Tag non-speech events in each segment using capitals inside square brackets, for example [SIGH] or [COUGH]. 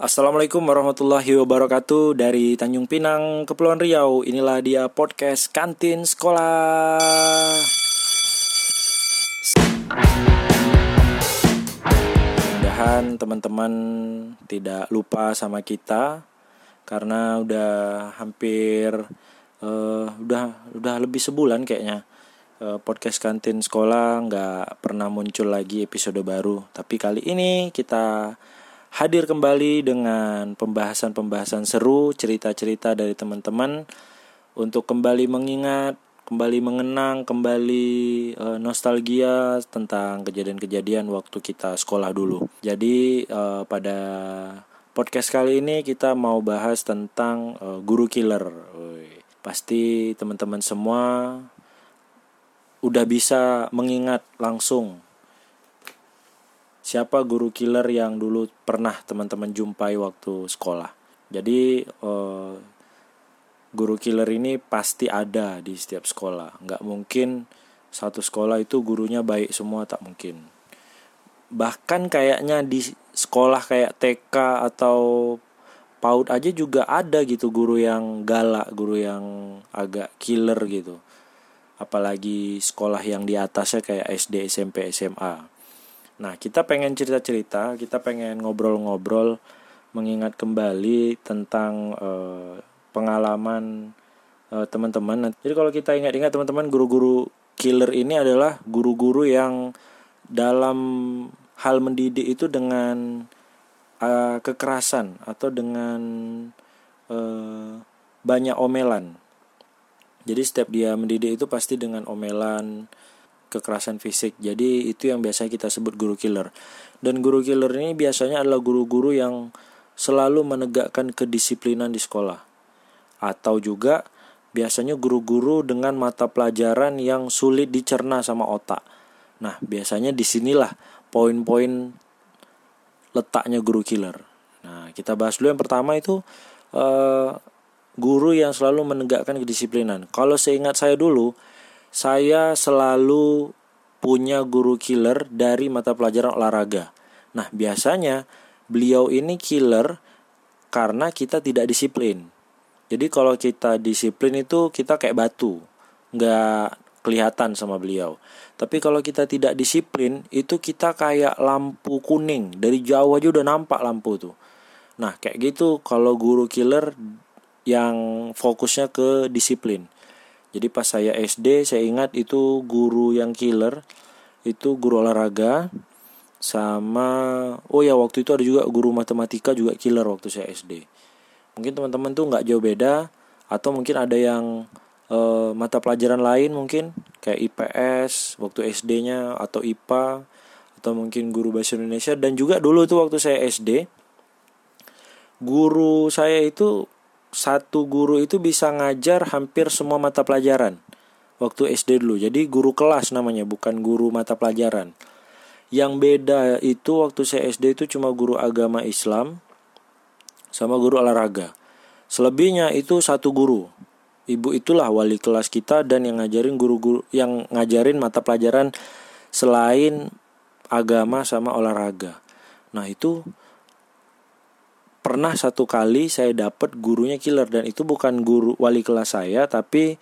Assalamualaikum warahmatullahi wabarakatuh Dari Tanjung Pinang, Kepulauan Riau. Inilah dia podcast Kantin Sekolah. Mudahan teman-teman tidak lupa sama kita Karena udah hampir uh, udah udah lebih sebulan kayaknya uh, podcast kantin sekolah nggak pernah muncul lagi episode baru. Tapi kali ini kita hadir kembali dengan pembahasan-pembahasan seru, cerita-cerita dari teman-teman untuk kembali mengingat, kembali mengenang, kembali e, nostalgia tentang kejadian-kejadian waktu kita sekolah dulu. Jadi e, pada podcast kali ini kita mau bahas tentang e, guru killer. Pasti teman-teman semua udah bisa mengingat langsung siapa guru killer yang dulu pernah teman-teman jumpai waktu sekolah. Jadi uh, guru killer ini pasti ada di setiap sekolah. Nggak mungkin satu sekolah itu gurunya baik semua tak mungkin. Bahkan kayaknya di sekolah kayak TK atau PAUD aja juga ada gitu guru yang galak, guru yang agak killer gitu. Apalagi sekolah yang di atasnya kayak SD, SMP, SMA Nah, kita pengen cerita-cerita, kita pengen ngobrol-ngobrol, mengingat kembali tentang uh, pengalaman uh, teman-teman. Jadi kalau kita ingat-ingat teman-teman, guru-guru killer ini adalah guru-guru yang dalam hal mendidik itu dengan uh, kekerasan atau dengan banyak omelan. Jadi setiap dia mendidik itu pasti dengan omelan, kekerasan fisik. Jadi itu yang biasanya kita sebut guru killer. Dan guru killer ini biasanya adalah guru-guru yang selalu menegakkan kedisiplinan di sekolah. Atau juga biasanya guru-guru dengan mata pelajaran yang sulit dicerna sama otak. Nah, biasanya di sinilah poin-poin letaknya guru killer. Nah, kita bahas dulu yang pertama itu uh, guru yang selalu menegakkan kedisiplinan. Kalau seingat saya dulu, saya selalu punya guru killer dari mata pelajaran olahraga. Nah, biasanya beliau ini killer karena kita tidak disiplin. Jadi kalau kita disiplin itu kita kayak batu, nggak kelihatan sama beliau. Tapi kalau kita tidak disiplin itu kita kayak lampu kuning dari jauh aja udah nampak lampu tuh. Nah kayak gitu kalau guru killer yang fokusnya ke disiplin. Jadi pas saya SD saya ingat itu guru yang killer itu guru olahraga sama oh ya waktu itu ada juga guru matematika juga killer waktu saya SD. Mungkin teman-teman tuh nggak jauh beda atau mungkin ada yang e, mata pelajaran lain mungkin kayak IPS waktu SD-nya atau IPA atau mungkin guru bahasa Indonesia dan juga dulu tuh waktu saya SD guru saya itu satu guru itu bisa ngajar hampir semua mata pelajaran waktu SD dulu. Jadi guru kelas namanya, bukan guru mata pelajaran. Yang beda itu waktu saya SD itu cuma guru agama Islam sama guru olahraga. Selebihnya itu satu guru. Ibu itulah wali kelas kita dan yang ngajarin guru-guru yang ngajarin mata pelajaran selain agama sama olahraga. Nah, itu pernah satu kali saya dapat gurunya killer. Dan itu bukan guru wali kelas saya tapi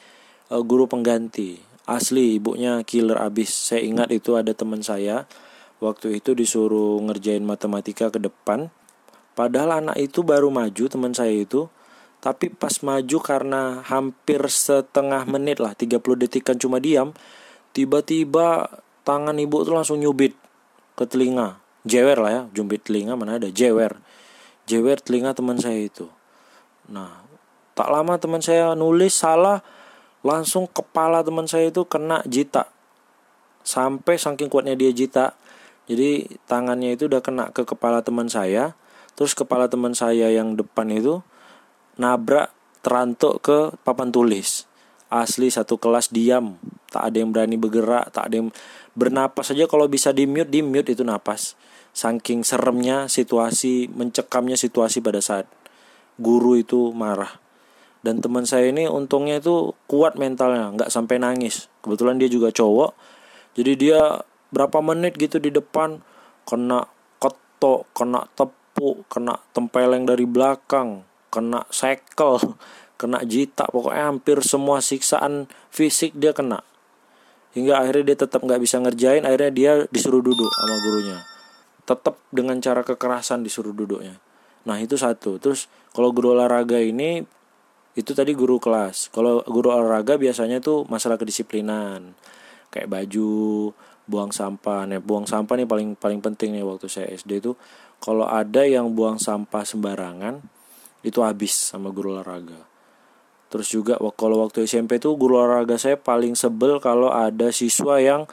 uh, guru pengganti. Asli ibunya killer. Abis saya ingat itu ada teman saya waktu itu disuruh ngerjain matematika ke depan. Padahal anak itu baru maju teman saya itu. Tapi pas maju karena hampir setengah menit lah 30 detik kan cuma diam tiba-tiba tangan ibu tuh langsung nyubit ke telinga. Jewer lah ya jumbit telinga mana ada jewer jewer telinga teman saya itu. Nah, tak lama teman saya nulis salah, langsung kepala teman saya itu kena jita. Sampai saking kuatnya dia jita, jadi tangannya itu udah kena ke kepala teman saya, terus kepala teman saya yang depan itu nabrak terantuk ke papan tulis. Asli satu kelas diam, tak ada yang berani bergerak, tak ada yang bernapas saja kalau bisa di mute, di mute itu napas saking seremnya situasi mencekamnya situasi pada saat guru itu marah. Dan teman saya ini untungnya itu kuat mentalnya nggak sampai nangis. Kebetulan dia juga cowok. Jadi dia berapa menit gitu di depan kena ketok kena tepuk kena tempeleng dari belakang kena sekel [LAUGHS] kena jita pokoknya hampir semua siksaan fisik dia kena. Hingga akhirnya dia tetap nggak bisa ngerjain akhirnya dia disuruh duduk sama gurunya tetap dengan cara kekerasan disuruh duduknya. Nah itu satu. Terus kalau guru olahraga ini itu tadi guru kelas. Kalau guru olahraga biasanya tuh masalah kedisiplinan. Kayak baju buang sampah. Nih buang sampah nih paling paling penting nih waktu saya SD itu kalau ada yang buang sampah sembarangan itu habis sama guru olahraga. Terus juga kalau waktu SMP tuh guru olahraga saya paling sebel kalau ada siswa yang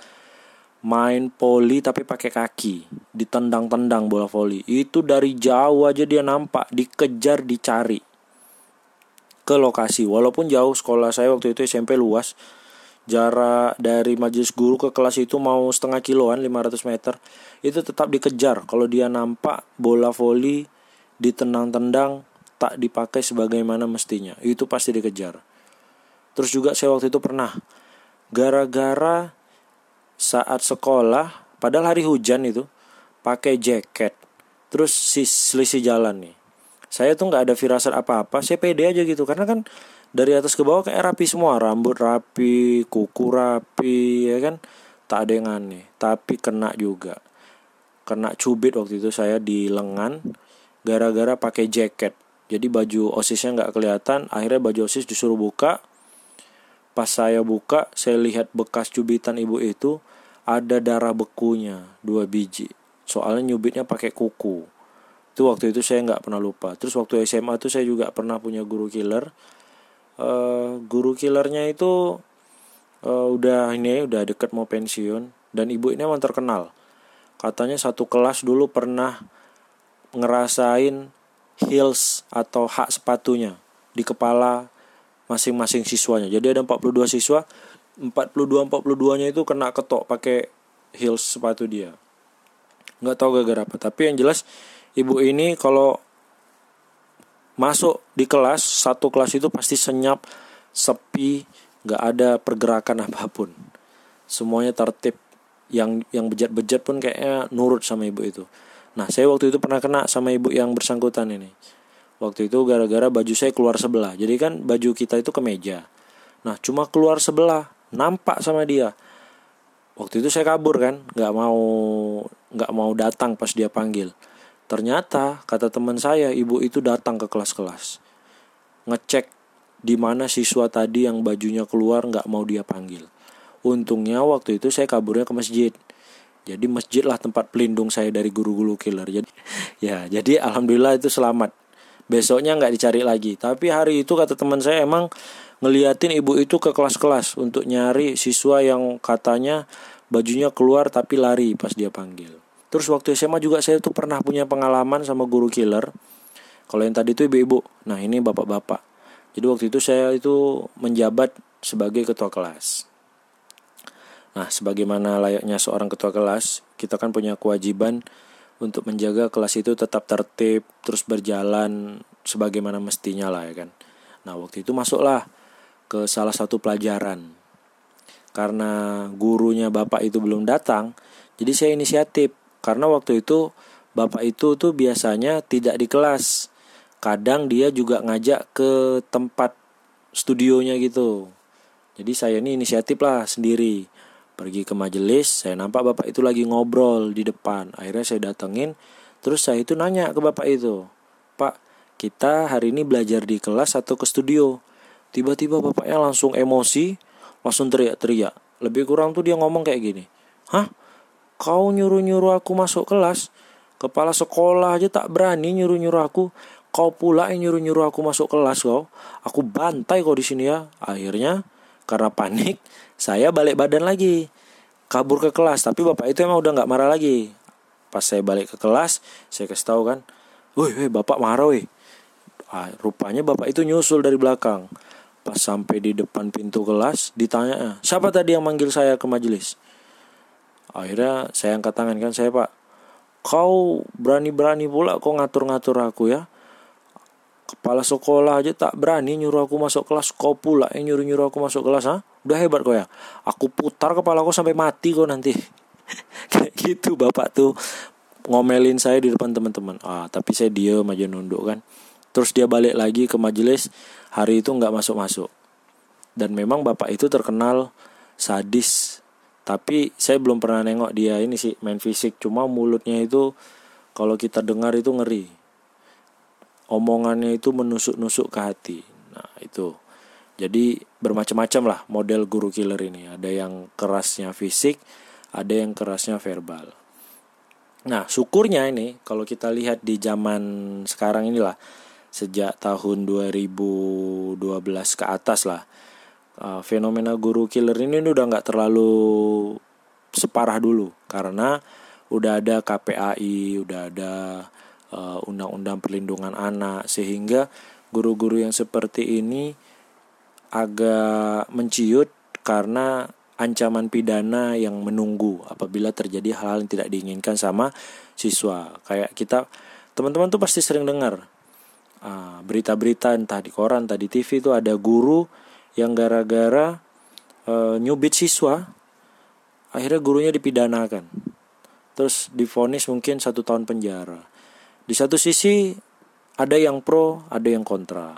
main poli tapi pakai kaki, ditendang-tendang bola voli. Itu dari jauh aja dia nampak, dikejar, dicari ke lokasi. Walaupun jauh sekolah saya waktu itu SMP luas, jarak dari majelis guru ke kelas itu mau setengah kiloan 500 meter itu tetap dikejar kalau dia nampak bola voli ditendang-tendang tak dipakai sebagaimana mestinya. Itu pasti dikejar. Terus juga saya waktu itu pernah gara-gara saat sekolah, padahal hari hujan itu pakai jaket, terus selisih jalan nih. Saya tuh nggak ada firasat apa-apa, saya pede aja gitu. Karena kan dari atas ke bawah kayak rapi semua, rambut rapi, kuku rapi, ya kan, tak ada yang aneh. Tapi kena juga, kena cubit waktu itu saya di lengan gara-gara pakai jaket. Jadi baju osisnya nggak kelihatan akhirnya baju osis disuruh buka pas saya buka saya lihat bekas cubitan ibu itu ada darah bekunya dua biji. Soalnya nyubitnya pakai kuku. Itu waktu itu saya nggak pernah lupa. Terus waktu SMA tuh saya juga pernah punya guru killer. Uh, guru killernya itu uh, udah ini udah deket mau pensiun. Dan ibu ini emang terkenal. Katanya satu kelas dulu pernah ngerasain heels atau hak sepatunya di kepala masing-masing siswanya. Jadi ada 42 siswa, 42 42-nya itu kena ketok pakai heels sepatu dia. Nggak tahu gara-gara apa, tapi yang jelas ibu ini kalau masuk di kelas, satu kelas itu pasti senyap, sepi, nggak ada pergerakan apa pun. Semuanya tertib. Yang yang bejat-bejat pun kayaknya nurut sama ibu itu. Nah, saya waktu itu pernah kena sama ibu yang bersangkutan ini. Waktu itu gara-gara baju saya keluar sebelah. Jadi kan baju kita itu ke meja. Nah, cuma keluar sebelah, nampak sama dia. Waktu itu saya kabur kan, nggak mau nggak mau datang pas dia panggil. Ternyata kata teman saya, ibu itu datang ke kelas-kelas, ngecek di mana siswa tadi yang bajunya keluar nggak mau dia panggil. Untungnya waktu itu saya kaburnya ke masjid jadi masjid lah tempat pelindung saya dari guru-guru killer jadi [LAUGHS] ya jadi alhamdulillah itu selamat besoknya nggak dicari lagi. Tapi hari itu kata teman saya emang ngeliatin ibu itu ke kelas-kelas untuk nyari siswa yang katanya bajunya keluar tapi lari pas dia panggil. Terus waktu SMA juga saya tuh pernah punya pengalaman sama guru killer. Kalau yang tadi itu ibu-ibu. Nah ini bapak-bapak. Jadi waktu itu saya itu menjabat sebagai ketua kelas. Nah, sebagaimana layaknya seorang ketua kelas, kita kan punya kewajiban untuk menjaga kelas itu tetap tertib, terus berjalan sebagaimana mestinya lah ya kan. Nah, waktu itu masuklah ke salah satu pelajaran. Karena gurunya Bapak itu belum datang, jadi saya inisiatif. Karena waktu itu Bapak itu tuh biasanya tidak di kelas. Kadang dia juga ngajak ke tempat studionya gitu. Jadi saya ini inisiatif lah sendiri pergi ke majelis saya nampak bapak itu lagi ngobrol di depan. Akhirnya saya datengin terus saya itu nanya ke bapak itu pak kita hari ini belajar di kelas atau ke studio? Tiba-tiba bapaknya langsung emosi langsung teriak-teriak. Lebih kurang tuh dia ngomong kayak gini hah? Kau nyuruh-nyuruh aku masuk kelas? Kepala sekolah aja tak berani nyuruh-nyuruh aku. Kau pula yang nyuruh-nyuruh aku masuk kelas kau. Aku bantai kau di sini ya. Akhirnya karena panik saya balik badan lagi. Kabur ke kelas tapi bapak itu emang udah nggak marah lagi. Pas saya balik ke kelas saya kasih tahu kan woi woi bapak marah woi. Ah, rupanya bapak itu nyusul dari belakang. Pas sampai di depan pintu kelas ditanya siapa tadi yang manggil saya ke majelis? Akhirnya saya angkat tangan kan saya pak. Kau berani-berani pula kau ngatur-ngatur aku ya kepala sekolah aja tak berani nyuruh aku masuk kelas. Kau pula yang nyuruh nyuruh aku masuk kelas ha? Udah hebat kau ya? Aku putar kepala kau sampai mati kau nanti. [LAUGHS] Kayak gitu bapak tuh ngomelin saya di depan teman-teman. Ah tapi saya diem aja nunduk kan. Terus dia balik lagi ke majelis. Hari itu nggak masuk masuk dan memang bapak itu terkenal sadis. Tapi saya belum pernah nengok dia ini sih main fisik. Cuma mulutnya itu kalau kita dengar itu ngeri omongannya itu menusuk-nusuk ke hati. Nah itu. Jadi bermacam-macam lah model guru killer ini. Ada yang kerasnya fisik ada yang kerasnya verbal. Nah syukurnya ini kalau kita lihat di zaman sekarang inilah sejak tahun 2012 ke atas lah uh, fenomena guru killer ini udah nggak terlalu separah dulu. Karena udah ada KPAI udah ada uh, undang-undang perlindungan anak sehingga guru-guru yang seperti ini agak menciut karena ancaman pidana yang menunggu apabila terjadi hal-hal yang tidak diinginkan sama siswa kayak kita teman-teman tuh pasti sering dengar Ah, berita-berita entah di koran, entah di TV itu ada guru yang gara-gara uh, nyubit siswa, akhirnya gurunya dipidanakan. Terus difonis mungkin satu tahun penjara. Di satu sisi ada yang pro, ada yang kontra.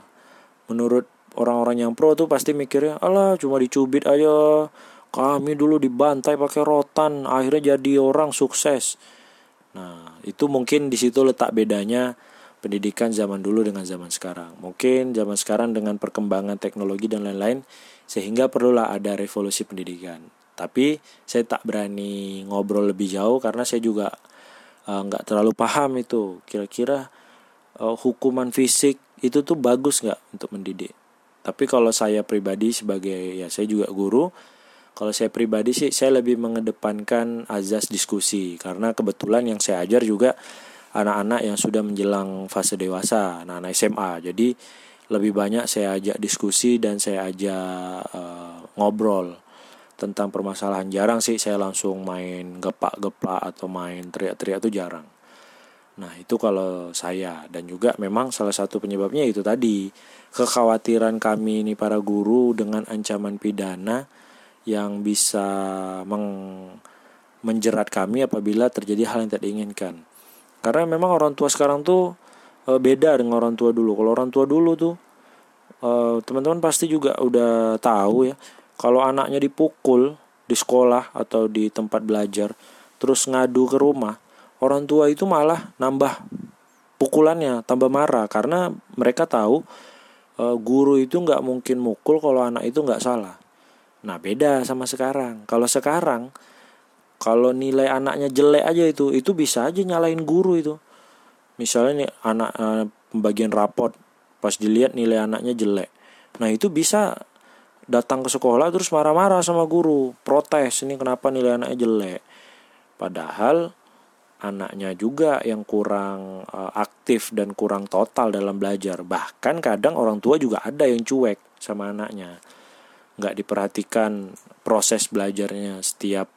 Menurut orang-orang yang pro tuh pasti mikirnya, alah cuma dicubit aja. Kami dulu dibantai pakai rotan, akhirnya jadi orang sukses. Nah, itu mungkin di situ letak bedanya pendidikan zaman dulu dengan zaman sekarang. Mungkin zaman sekarang dengan perkembangan teknologi dan lain-lain sehingga perlulah ada revolusi pendidikan. Tapi saya tak berani ngobrol lebih jauh karena saya juga uh, nggak terlalu paham itu kira-kira uh, hukuman fisik itu tuh bagus nggak untuk mendidik. Tapi kalau saya pribadi sebagai ya saya juga guru, kalau saya pribadi sih saya lebih mengedepankan azas diskusi karena kebetulan yang saya ajar juga anak-anak yang sudah menjelang fase dewasa, anak-anak SMA. Jadi lebih banyak saya ajak diskusi dan saya ajak uh, ngobrol tentang permasalahan jarang sih saya langsung main gepak-gepak atau main teriak-teriak itu jarang. Nah itu kalau saya dan juga memang salah satu penyebabnya itu tadi kekhawatiran kami ini para guru dengan ancaman pidana yang bisa meng menjerat kami apabila terjadi hal yang tidak diinginkan. Karena memang orang tua sekarang tuh e, beda dengan orang tua dulu. Kalau orang tua dulu tuh e, teman-teman pasti juga udah tahu ya. Kalau anaknya dipukul di sekolah atau di tempat belajar, terus ngadu ke rumah, orang tua itu malah nambah pukulannya, tambah marah karena mereka tahu e, guru itu nggak mungkin mukul kalau anak itu nggak salah. Nah beda sama sekarang. Kalau sekarang kalau nilai anaknya jelek aja itu itu bisa aja nyalain guru itu misalnya nih anak uh, pembagian rapot pas dilihat nilai anaknya jelek nah itu bisa datang ke sekolah terus marah-marah sama guru protes ini kenapa nilai anaknya jelek padahal anaknya juga yang kurang uh, aktif dan kurang total dalam belajar bahkan kadang orang tua juga ada yang cuek sama anaknya nggak diperhatikan proses belajarnya setiap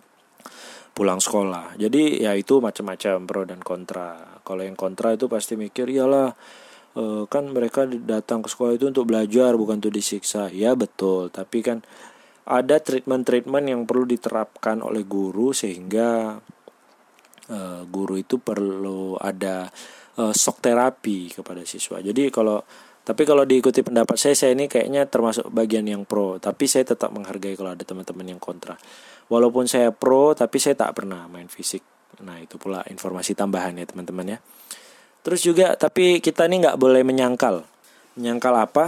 pulang sekolah. Jadi ya itu macam-macam pro dan kontra. Kalau yang kontra itu pasti mikir iyalah e, kan mereka datang ke sekolah itu untuk belajar bukan untuk disiksa. Ya betul, tapi kan ada treatment-treatment yang perlu diterapkan oleh guru sehingga e, guru itu perlu ada e, shock terapi kepada siswa. Jadi kalau tapi kalau diikuti pendapat saya, saya ini kayaknya termasuk bagian yang pro. Tapi saya tetap menghargai kalau ada teman-teman yang kontra. Walaupun saya pro, tapi saya tak pernah main fisik. Nah itu pula informasi tambahan ya teman-teman ya. Terus juga, tapi kita ini nggak boleh menyangkal. Menyangkal apa?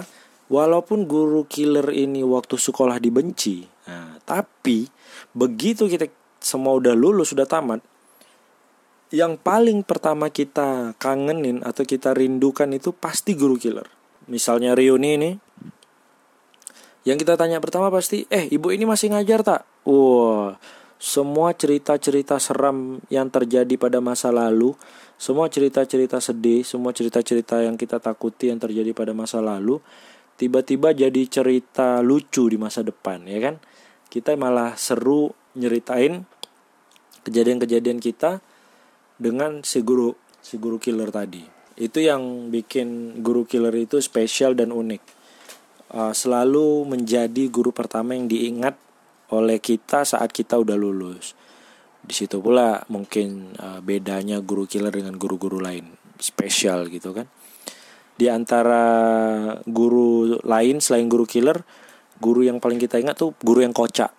Walaupun guru killer ini waktu sekolah dibenci, nah, tapi begitu kita semua udah lulus, sudah tamat, yang paling pertama kita kangenin atau kita rindukan itu pasti guru killer misalnya reuni ini yang kita tanya pertama pasti eh ibu ini masih ngajar tak wah semua cerita-cerita seram yang terjadi pada masa lalu semua cerita-cerita sedih semua cerita-cerita yang kita takuti yang terjadi pada masa lalu tiba-tiba jadi cerita lucu di masa depan ya kan? Kita malah seru nyeritain kejadian-kejadian kita dengan si guru si guru killer tadi. Itu yang bikin guru killer itu spesial dan unik. Uh, selalu menjadi guru pertama yang diingat oleh kita saat kita udah lulus. Di situ pula mungkin uh, bedanya guru killer dengan guru-guru lain spesial gitu kan. Di antara guru lain selain guru killer guru yang paling kita ingat tuh guru yang kocak.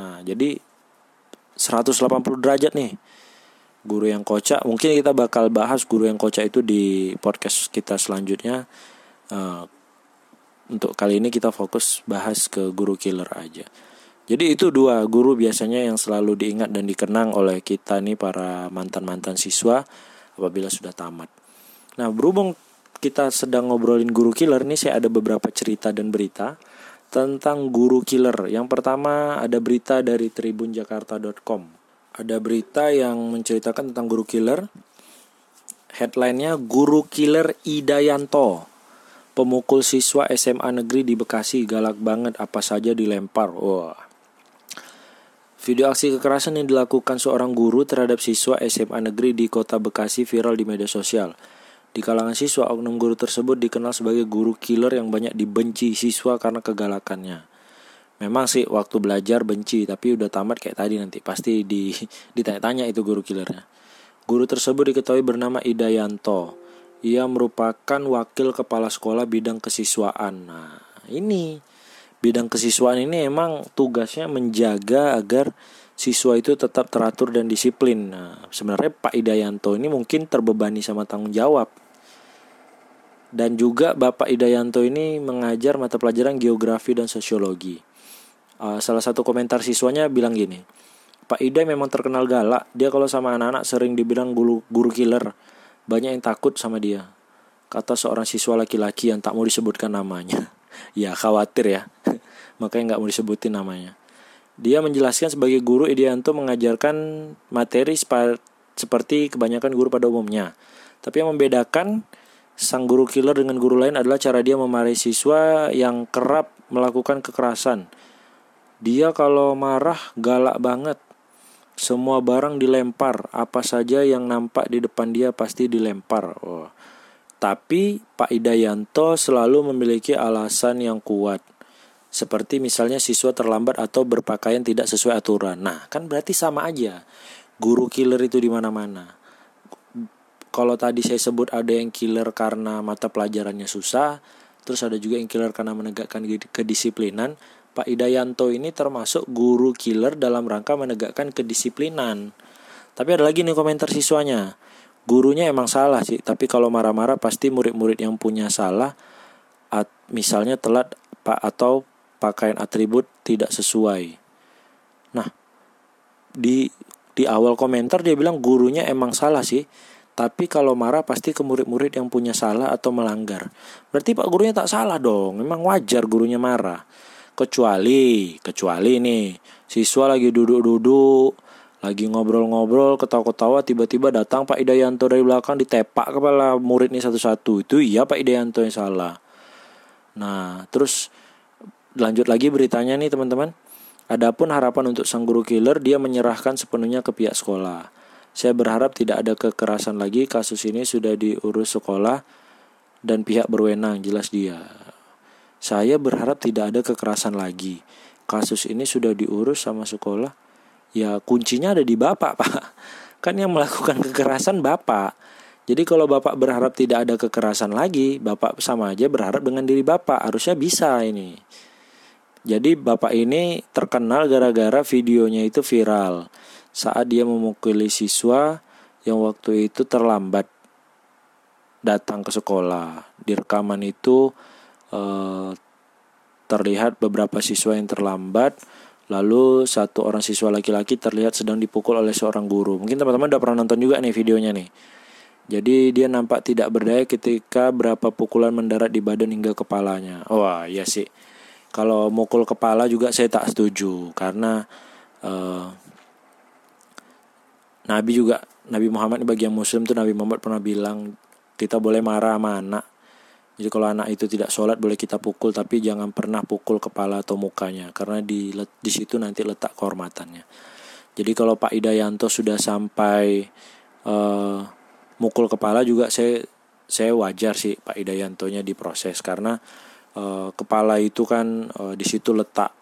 Nah jadi 180 derajat nih guru yang kocak. Mungkin kita bakal bahas guru yang kocak itu di podcast kita selanjutnya. Uh, untuk kali ini kita fokus bahas ke guru killer aja jadi itu dua guru biasanya yang selalu diingat dan dikenang oleh kita nih para mantan-mantan siswa apabila sudah tamat. Nah, berhubung kita sedang ngobrolin guru killer nih saya ada beberapa cerita dan berita tentang guru killer. Yang pertama ada berita dari tribunjakarta.com. Ada berita yang menceritakan tentang guru killer. Headline-nya Guru Killer Idayanto. Pemukul siswa SMA negeri di Bekasi galak banget apa saja dilempar. Wah. Video aksi kekerasan yang dilakukan seorang guru terhadap siswa SMA negeri di kota Bekasi viral di media sosial. Di kalangan siswa, oknum guru tersebut dikenal sebagai guru killer yang banyak dibenci siswa karena kegalakannya. Memang sih waktu belajar benci, tapi udah tamat kayak tadi nanti pasti di [LAUGHS] ditanya-tanya itu guru killernya. Guru tersebut diketahui bernama Idayanto. Ia merupakan wakil kepala sekolah bidang kesiswaan. Nah, ini bidang kesiswaan ini emang tugasnya menjaga agar siswa itu tetap teratur dan disiplin. Nah, sebenarnya Pak Idayanto ini mungkin terbebani sama tanggung jawab. Dan juga Bapak Idayanto ini mengajar mata pelajaran geografi dan sosiologi. Uh, salah satu komentar siswanya bilang gini, Pak Ida memang terkenal galak. Dia kalau sama anak-anak sering dibilang guru, guru killer. Banyak yang takut sama dia. Kata seorang siswa laki-laki yang tak mau disebutkan namanya [LAUGHS] ya khawatir ya makanya nggak mau disebutin namanya. Dia menjelaskan sebagai guru Ideanto mengajarkan materi seperti kebanyakan guru pada umumnya. Tapi yang membedakan sang guru killer dengan guru lain adalah cara dia memarahi siswa yang kerap melakukan kekerasan. Dia kalau marah galak banget. Semua barang dilempar. Apa saja yang nampak di depan dia pasti dilempar. Oh. Tapi Pak Idayanto selalu memiliki alasan yang kuat. Seperti misalnya siswa terlambat atau berpakaian tidak sesuai aturan. Nah, kan berarti sama aja. Guru killer itu di mana-mana. Kalau tadi saya sebut ada yang killer karena mata pelajarannya susah, terus ada juga yang killer karena menegakkan kedisiplinan. Pak Idayanto ini termasuk guru killer dalam rangka menegakkan kedisiplinan. Tapi ada lagi nih komentar siswanya gurunya emang salah sih tapi kalau marah-marah pasti murid-murid yang punya salah misalnya telat pak atau pakaian atribut tidak sesuai. Nah di di awal komentar dia bilang gurunya emang salah sih tapi kalau marah pasti ke murid-murid yang punya salah atau melanggar. Berarti pak gurunya tak salah dong memang wajar gurunya marah. Kecuali kecuali nih siswa lagi duduk-duduk lagi ngobrol-ngobrol ketawa-ketawa tiba-tiba datang Pak Idayanto dari belakang ditepak kepala murid ini satu-satu. Itu iya Pak Idayanto yang salah. Nah terus lanjut lagi beritanya nih teman-teman. Adapun harapan untuk sang guru killer dia menyerahkan sepenuhnya ke pihak sekolah. Saya berharap tidak ada kekerasan lagi kasus ini sudah diurus sekolah dan pihak berwenang jelas dia. Saya berharap tidak ada kekerasan lagi. Kasus ini sudah diurus sama sekolah. Ya kuncinya ada di bapak pak. [LAUGHS] Kan yang melakukan kekerasan bapak. Jadi kalau bapak berharap tidak ada kekerasan lagi bapak sama aja berharap dengan diri bapak. Harusnya bisa ini jadi bapak ini terkenal gara-gara videonya itu viral saat dia memukuli siswa yang waktu itu terlambat datang ke sekolah di rekaman itu eh, terlihat beberapa siswa yang terlambat Lalu satu orang siswa laki-laki terlihat sedang dipukul oleh seorang guru. Mungkin teman-teman udah pernah nonton juga nih videonya nih. Jadi dia nampak tidak berdaya ketika berapa pukulan mendarat di badan hingga kepalanya. Wah, iya sih. Kalau mukul kepala juga saya tak setuju karena uh, Nabi juga Nabi Muhammad bagi yang muslim tuh Nabi Muhammad pernah bilang kita boleh marah sama anak jadi kalau anak itu tidak sholat boleh kita pukul tapi jangan pernah pukul kepala atau mukanya karena di di situ nanti letak kehormatannya. Jadi kalau Pak Idayanto sudah sampai uh, mukul kepala juga saya saya wajar sih Pak Idayantonya diproses karena uh, kepala itu kan uh, di situ letak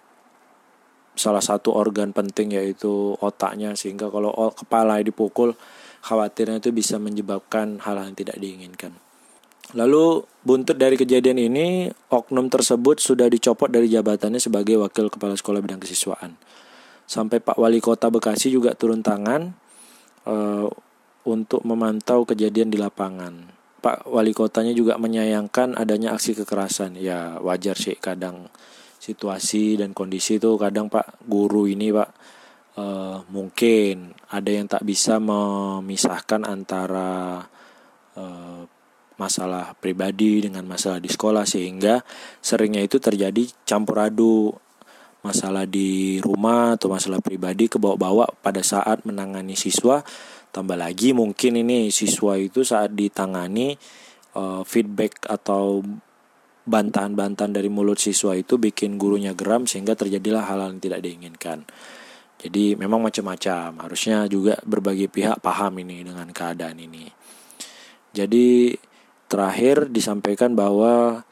salah satu organ penting yaitu otaknya sehingga kalau kepala dipukul khawatirnya itu bisa menyebabkan hal yang tidak diinginkan. Lalu buntut dari kejadian ini, oknum tersebut sudah dicopot dari jabatannya sebagai wakil kepala sekolah bidang kesiswaan. Sampai Pak Wali Kota Bekasi juga turun tangan uh, untuk memantau kejadian di lapangan. Pak Wali Kotanya juga menyayangkan adanya aksi kekerasan. Ya wajar sih kadang situasi dan kondisi itu kadang Pak guru ini Pak uh, mungkin ada yang tak bisa memisahkan antara uh, masalah pribadi dengan masalah di sekolah sehingga seringnya itu terjadi campur aduk masalah di rumah atau masalah pribadi ke bawa-bawa pada saat menangani siswa tambah lagi mungkin ini siswa itu saat ditangani uh, feedback atau bantahan-bantahan dari mulut siswa itu bikin gurunya geram sehingga terjadilah hal-hal yang tidak diinginkan. Jadi memang macam-macam, harusnya juga berbagai pihak paham ini dengan keadaan ini. Jadi terakhir disampaikan bahwa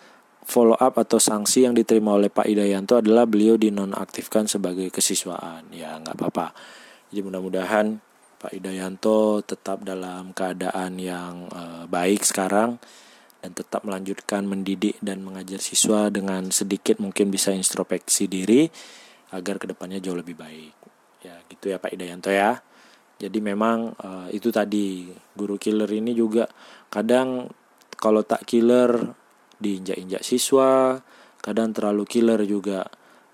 follow up atau sanksi yang diterima oleh Pak Idayanto adalah beliau dinonaktifkan sebagai kesiswaan. Ya nggak apa-apa. Jadi mudah-mudahan Pak Idayanto tetap dalam keadaan yang uh, baik sekarang dan tetap melanjutkan mendidik dan mengajar siswa dengan sedikit mungkin bisa introspeksi diri agar ke depannya jauh lebih baik. Ya gitu ya Pak Idayanto ya. Jadi memang uh, itu tadi guru killer ini juga kadang kalau tak killer diinjak-injak siswa kadang terlalu killer juga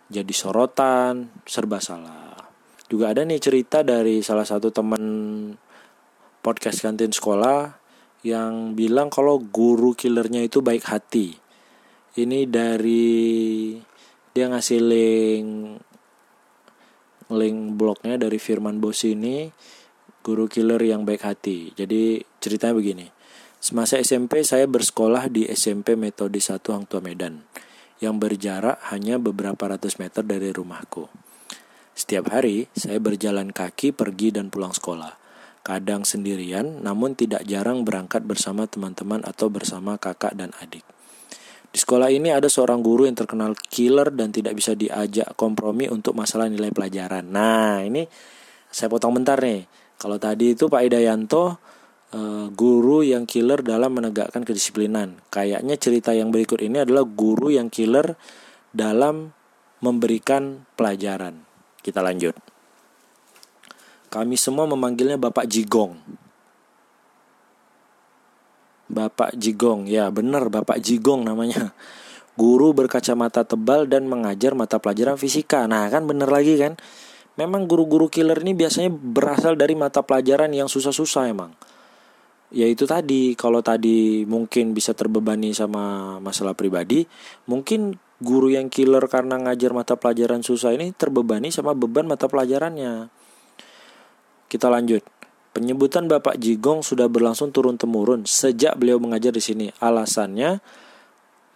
jadi sorotan serba salah juga ada nih cerita dari salah satu teman podcast kantin sekolah yang bilang kalau guru killernya itu baik hati ini dari dia ngasih link link blognya dari Firman Bos ini guru killer yang baik hati. Jadi ceritanya begini. Semasa SMP saya bersekolah di SMP Metode 1 Hang Tua Medan yang berjarak hanya beberapa ratus meter dari rumahku. Setiap hari saya berjalan kaki pergi dan pulang sekolah. Kadang sendirian, namun tidak jarang berangkat bersama teman-teman atau bersama kakak dan adik. Di sekolah ini ada seorang guru yang terkenal killer dan tidak bisa diajak kompromi untuk masalah nilai pelajaran. Nah, ini saya potong bentar nih. Kalau tadi itu Pak Idayanto eh, guru yang killer dalam menegakkan kedisiplinan. Kayaknya cerita yang berikut ini adalah guru yang killer dalam memberikan pelajaran. Kita lanjut. Kami semua memanggilnya Bapak Jigong. Bapak Jigong, ya benar Bapak Jigong namanya. Guru berkacamata tebal dan mengajar mata pelajaran fisika. Nah kan bener lagi kan. Memang guru-guru killer ini biasanya berasal dari mata pelajaran yang susah-susah emang. Ya itu tadi, kalau tadi mungkin bisa terbebani sama masalah pribadi, mungkin guru yang killer karena ngajar mata pelajaran susah ini terbebani sama beban mata pelajarannya. Kita lanjut. Penyebutan Bapak Jigong sudah berlangsung turun-temurun sejak beliau mengajar di sini. Alasannya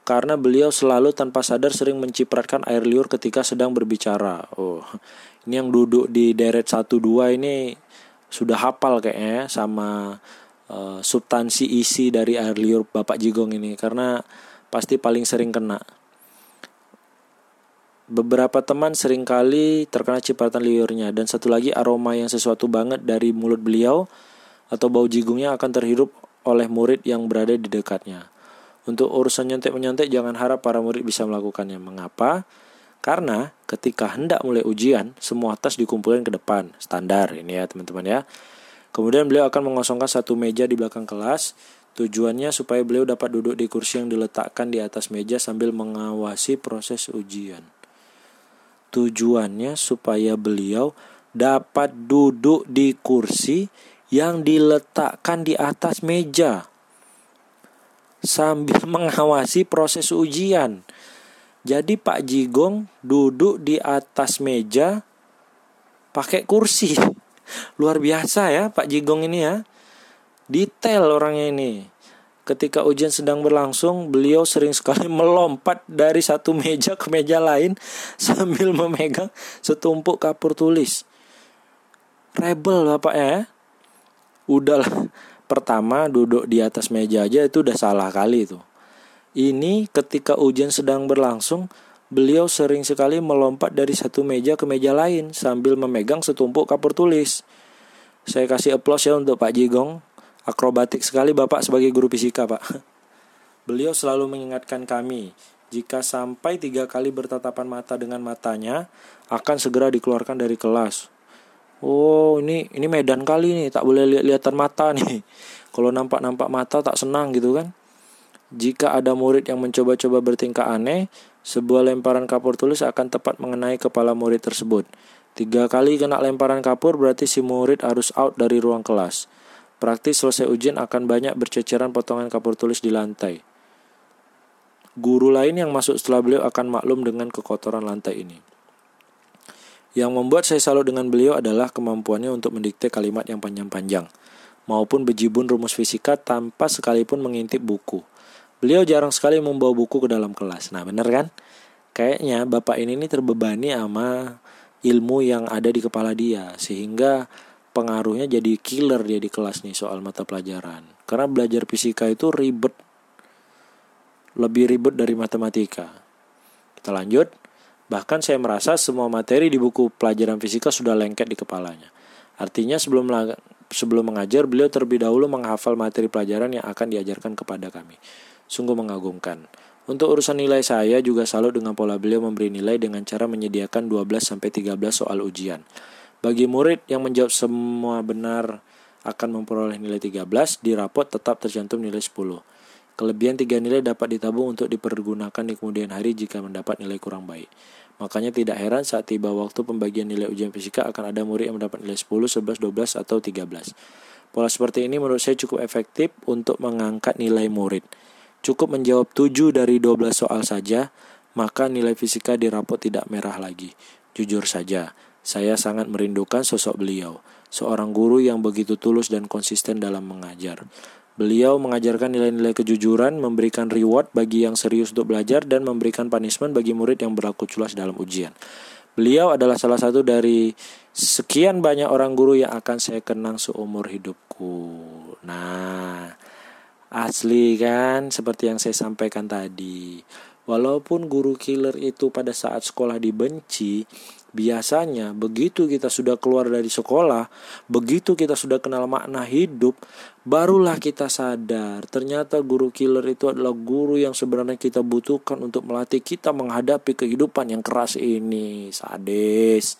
karena beliau selalu tanpa sadar sering mencipratkan air liur ketika sedang berbicara. Oh, ini yang duduk di deret 1 2 ini sudah hafal kayaknya ya sama uh, substansi isi dari air liur Bapak Jigong ini karena pasti paling sering kena. Beberapa teman sering kali terkena cipratan liurnya dan satu lagi aroma yang sesuatu banget dari mulut beliau atau bau jigungnya akan terhirup oleh murid yang berada di dekatnya. Untuk urusan nyontek-menyontek jangan harap para murid bisa melakukannya. Mengapa? Karena ketika hendak mulai ujian, semua tas dikumpulkan ke depan. Standar ini ya teman-teman ya. Kemudian beliau akan mengosongkan satu meja di belakang kelas. Tujuannya supaya beliau dapat duduk di kursi yang diletakkan di atas meja sambil mengawasi proses ujian. Tujuannya supaya beliau dapat duduk di kursi yang diletakkan di atas meja sambil [LAUGHS] mengawasi proses ujian. Jadi Pak Jigong duduk di atas meja pakai kursi. [LAUGHS] Luar biasa ya Pak Jigong ini ya. Detail orangnya ini. Ketika ujian sedang berlangsung, beliau sering sekali [LAUGHS] melompat dari satu meja ke meja lain sambil memegang setumpuk kapur tulis. Rebel bapak ya. Udahlah, pertama duduk di atas meja aja itu udah salah kali itu. Ini ketika ujian sedang berlangsung, beliau sering sekali melompat dari satu meja ke meja lain sambil memegang setumpuk kapur tulis. Saya kasih aplaus ya untuk Pak Jigong. Akrobatik sekali Bapak sebagai guru fisika, Pak. Beliau selalu mengingatkan kami, jika sampai tiga kali bertatapan mata dengan matanya, akan segera dikeluarkan dari kelas. Oh, ini ini medan kali nih, tak boleh lihat-lihatan mata nih. [LAUGHS] Kalau nampak-nampak mata tak senang gitu kan. Jika ada murid yang mencoba-coba bertingkah aneh, sebuah lemparan kapur tulis akan tepat mengenai kepala murid tersebut. Tiga kali kena lemparan kapur berarti si murid harus out dari ruang kelas. Praktis selesai ujian akan banyak berceceran potongan kapur tulis di lantai. Guru lain yang masuk setelah beliau akan maklum dengan kekotoran lantai ini. Yang membuat saya salut dengan beliau adalah kemampuannya untuk mendikte kalimat yang panjang-panjang, maupun bejibun rumus fisika tanpa sekalipun mengintip buku. Beliau jarang sekali membawa buku ke dalam kelas. Nah, bener kan? Kayaknya bapak ini terbebani sama ilmu yang ada di kepala dia sehingga pengaruhnya jadi killer dia di kelas nih soal mata pelajaran. Karena belajar fisika itu ribet lebih ribet dari matematika. Kita lanjut. Bahkan saya merasa semua materi di buku pelajaran fisika sudah lengket di kepalanya. Artinya sebelum sebelum mengajar beliau terlebih dahulu menghafal materi pelajaran yang akan diajarkan kepada kami. Sungguh mengagumkan. Untuk urusan nilai saya juga selalu dengan pola beliau memberi nilai dengan cara menyediakan 12 sampai 13 soal ujian. Bagi murid yang menjawab semua benar akan memperoleh nilai 13, di rapot tetap tercantum nilai 10. Kelebihan tiga nilai dapat ditabung untuk dipergunakan di kemudian hari jika mendapat nilai kurang baik. Makanya tidak heran saat tiba waktu pembagian nilai ujian fisika akan ada murid yang mendapat nilai 10, 11, 12, atau 13. Pola seperti ini menurut saya cukup efektif untuk mengangkat nilai murid. Cukup menjawab 7 dari 12 soal saja, maka nilai fisika di rapot tidak merah lagi. Jujur saja, saya sangat merindukan sosok beliau, seorang guru yang begitu tulus dan konsisten dalam mengajar. Beliau mengajarkan nilai-nilai kejujuran, memberikan reward bagi yang serius untuk belajar, dan memberikan punishment bagi murid yang berlaku culas dalam ujian. Beliau adalah salah satu dari sekian banyak orang guru yang akan saya kenang seumur hidupku. Nah, asli kan seperti yang saya sampaikan tadi. Walaupun guru killer itu pada saat sekolah dibenci, Biasanya begitu kita sudah keluar dari sekolah, begitu kita sudah kenal makna hidup, barulah kita sadar ternyata guru killer itu adalah guru yang sebenarnya kita butuhkan untuk melatih kita menghadapi kehidupan yang keras ini. Sadis.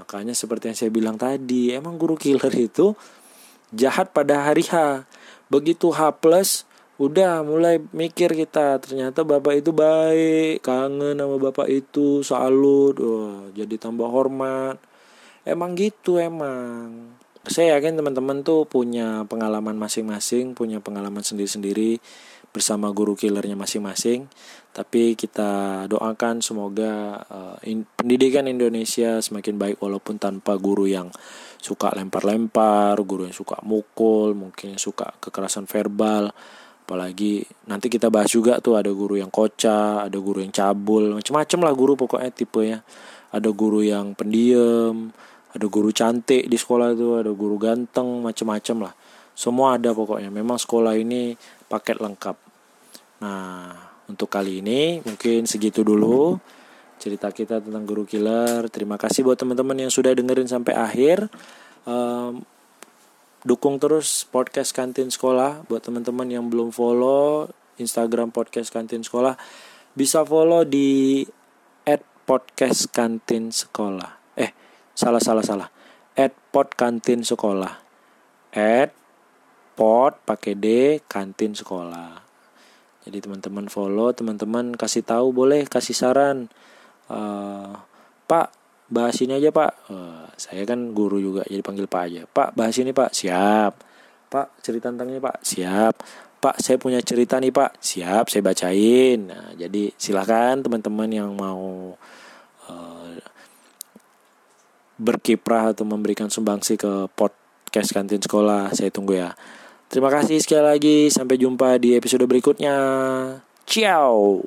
Makanya seperti yang saya bilang tadi, emang guru killer itu jahat pada hari H. Begitu H plus udah mulai mikir kita ternyata bapak itu baik kangen sama bapak itu salut. Wah jadi tambah hormat. Emang gitu emang. Saya yakin teman-teman tuh punya pengalaman masing-masing punya pengalaman sendiri-sendiri bersama guru killernya masing-masing. Tapi kita doakan semoga uh, in, pendidikan Indonesia semakin baik walaupun tanpa guru yang suka lempar-lempar guru yang suka mukul mungkin suka kekerasan verbal apalagi nanti kita bahas juga tuh ada guru yang kocak ada guru yang cabul macam-macam lah guru pokoknya tipe ya. Ada guru yang pendiam ada guru cantik di sekolah itu ada guru ganteng macam-macam lah. Semua ada pokoknya. Memang sekolah ini paket lengkap. Nah untuk kali ini mungkin segitu dulu cerita kita tentang guru killer. Terima kasih buat teman-teman yang sudah dengerin sampai akhir. Um, dukung terus podcast kantin sekolah. Buat teman-teman yang belum follow Instagram podcast kantin sekolah bisa follow di at podcast kantin sekolah. Eh salah salah salah. At pod kantin sekolah. At pod pakai d kantin sekolah. Jadi teman-teman follow teman-teman kasih tahu boleh kasih saran. Uh, pak bahas ini aja pak. Uh, saya kan guru juga jadi panggil pak aja. Pak bahas ini pak. Siap. Pak cerita tentang ini pak. Siap. Pak saya punya cerita nih pak. Siap saya bacain. Nah jadi silahkan teman-teman yang mau uh, berkiprah atau memberikan sumbangsi ke podcast kantin sekolah saya tunggu ya. Terima kasih sekali lagi. Sampai jumpa di episode berikutnya. Ciao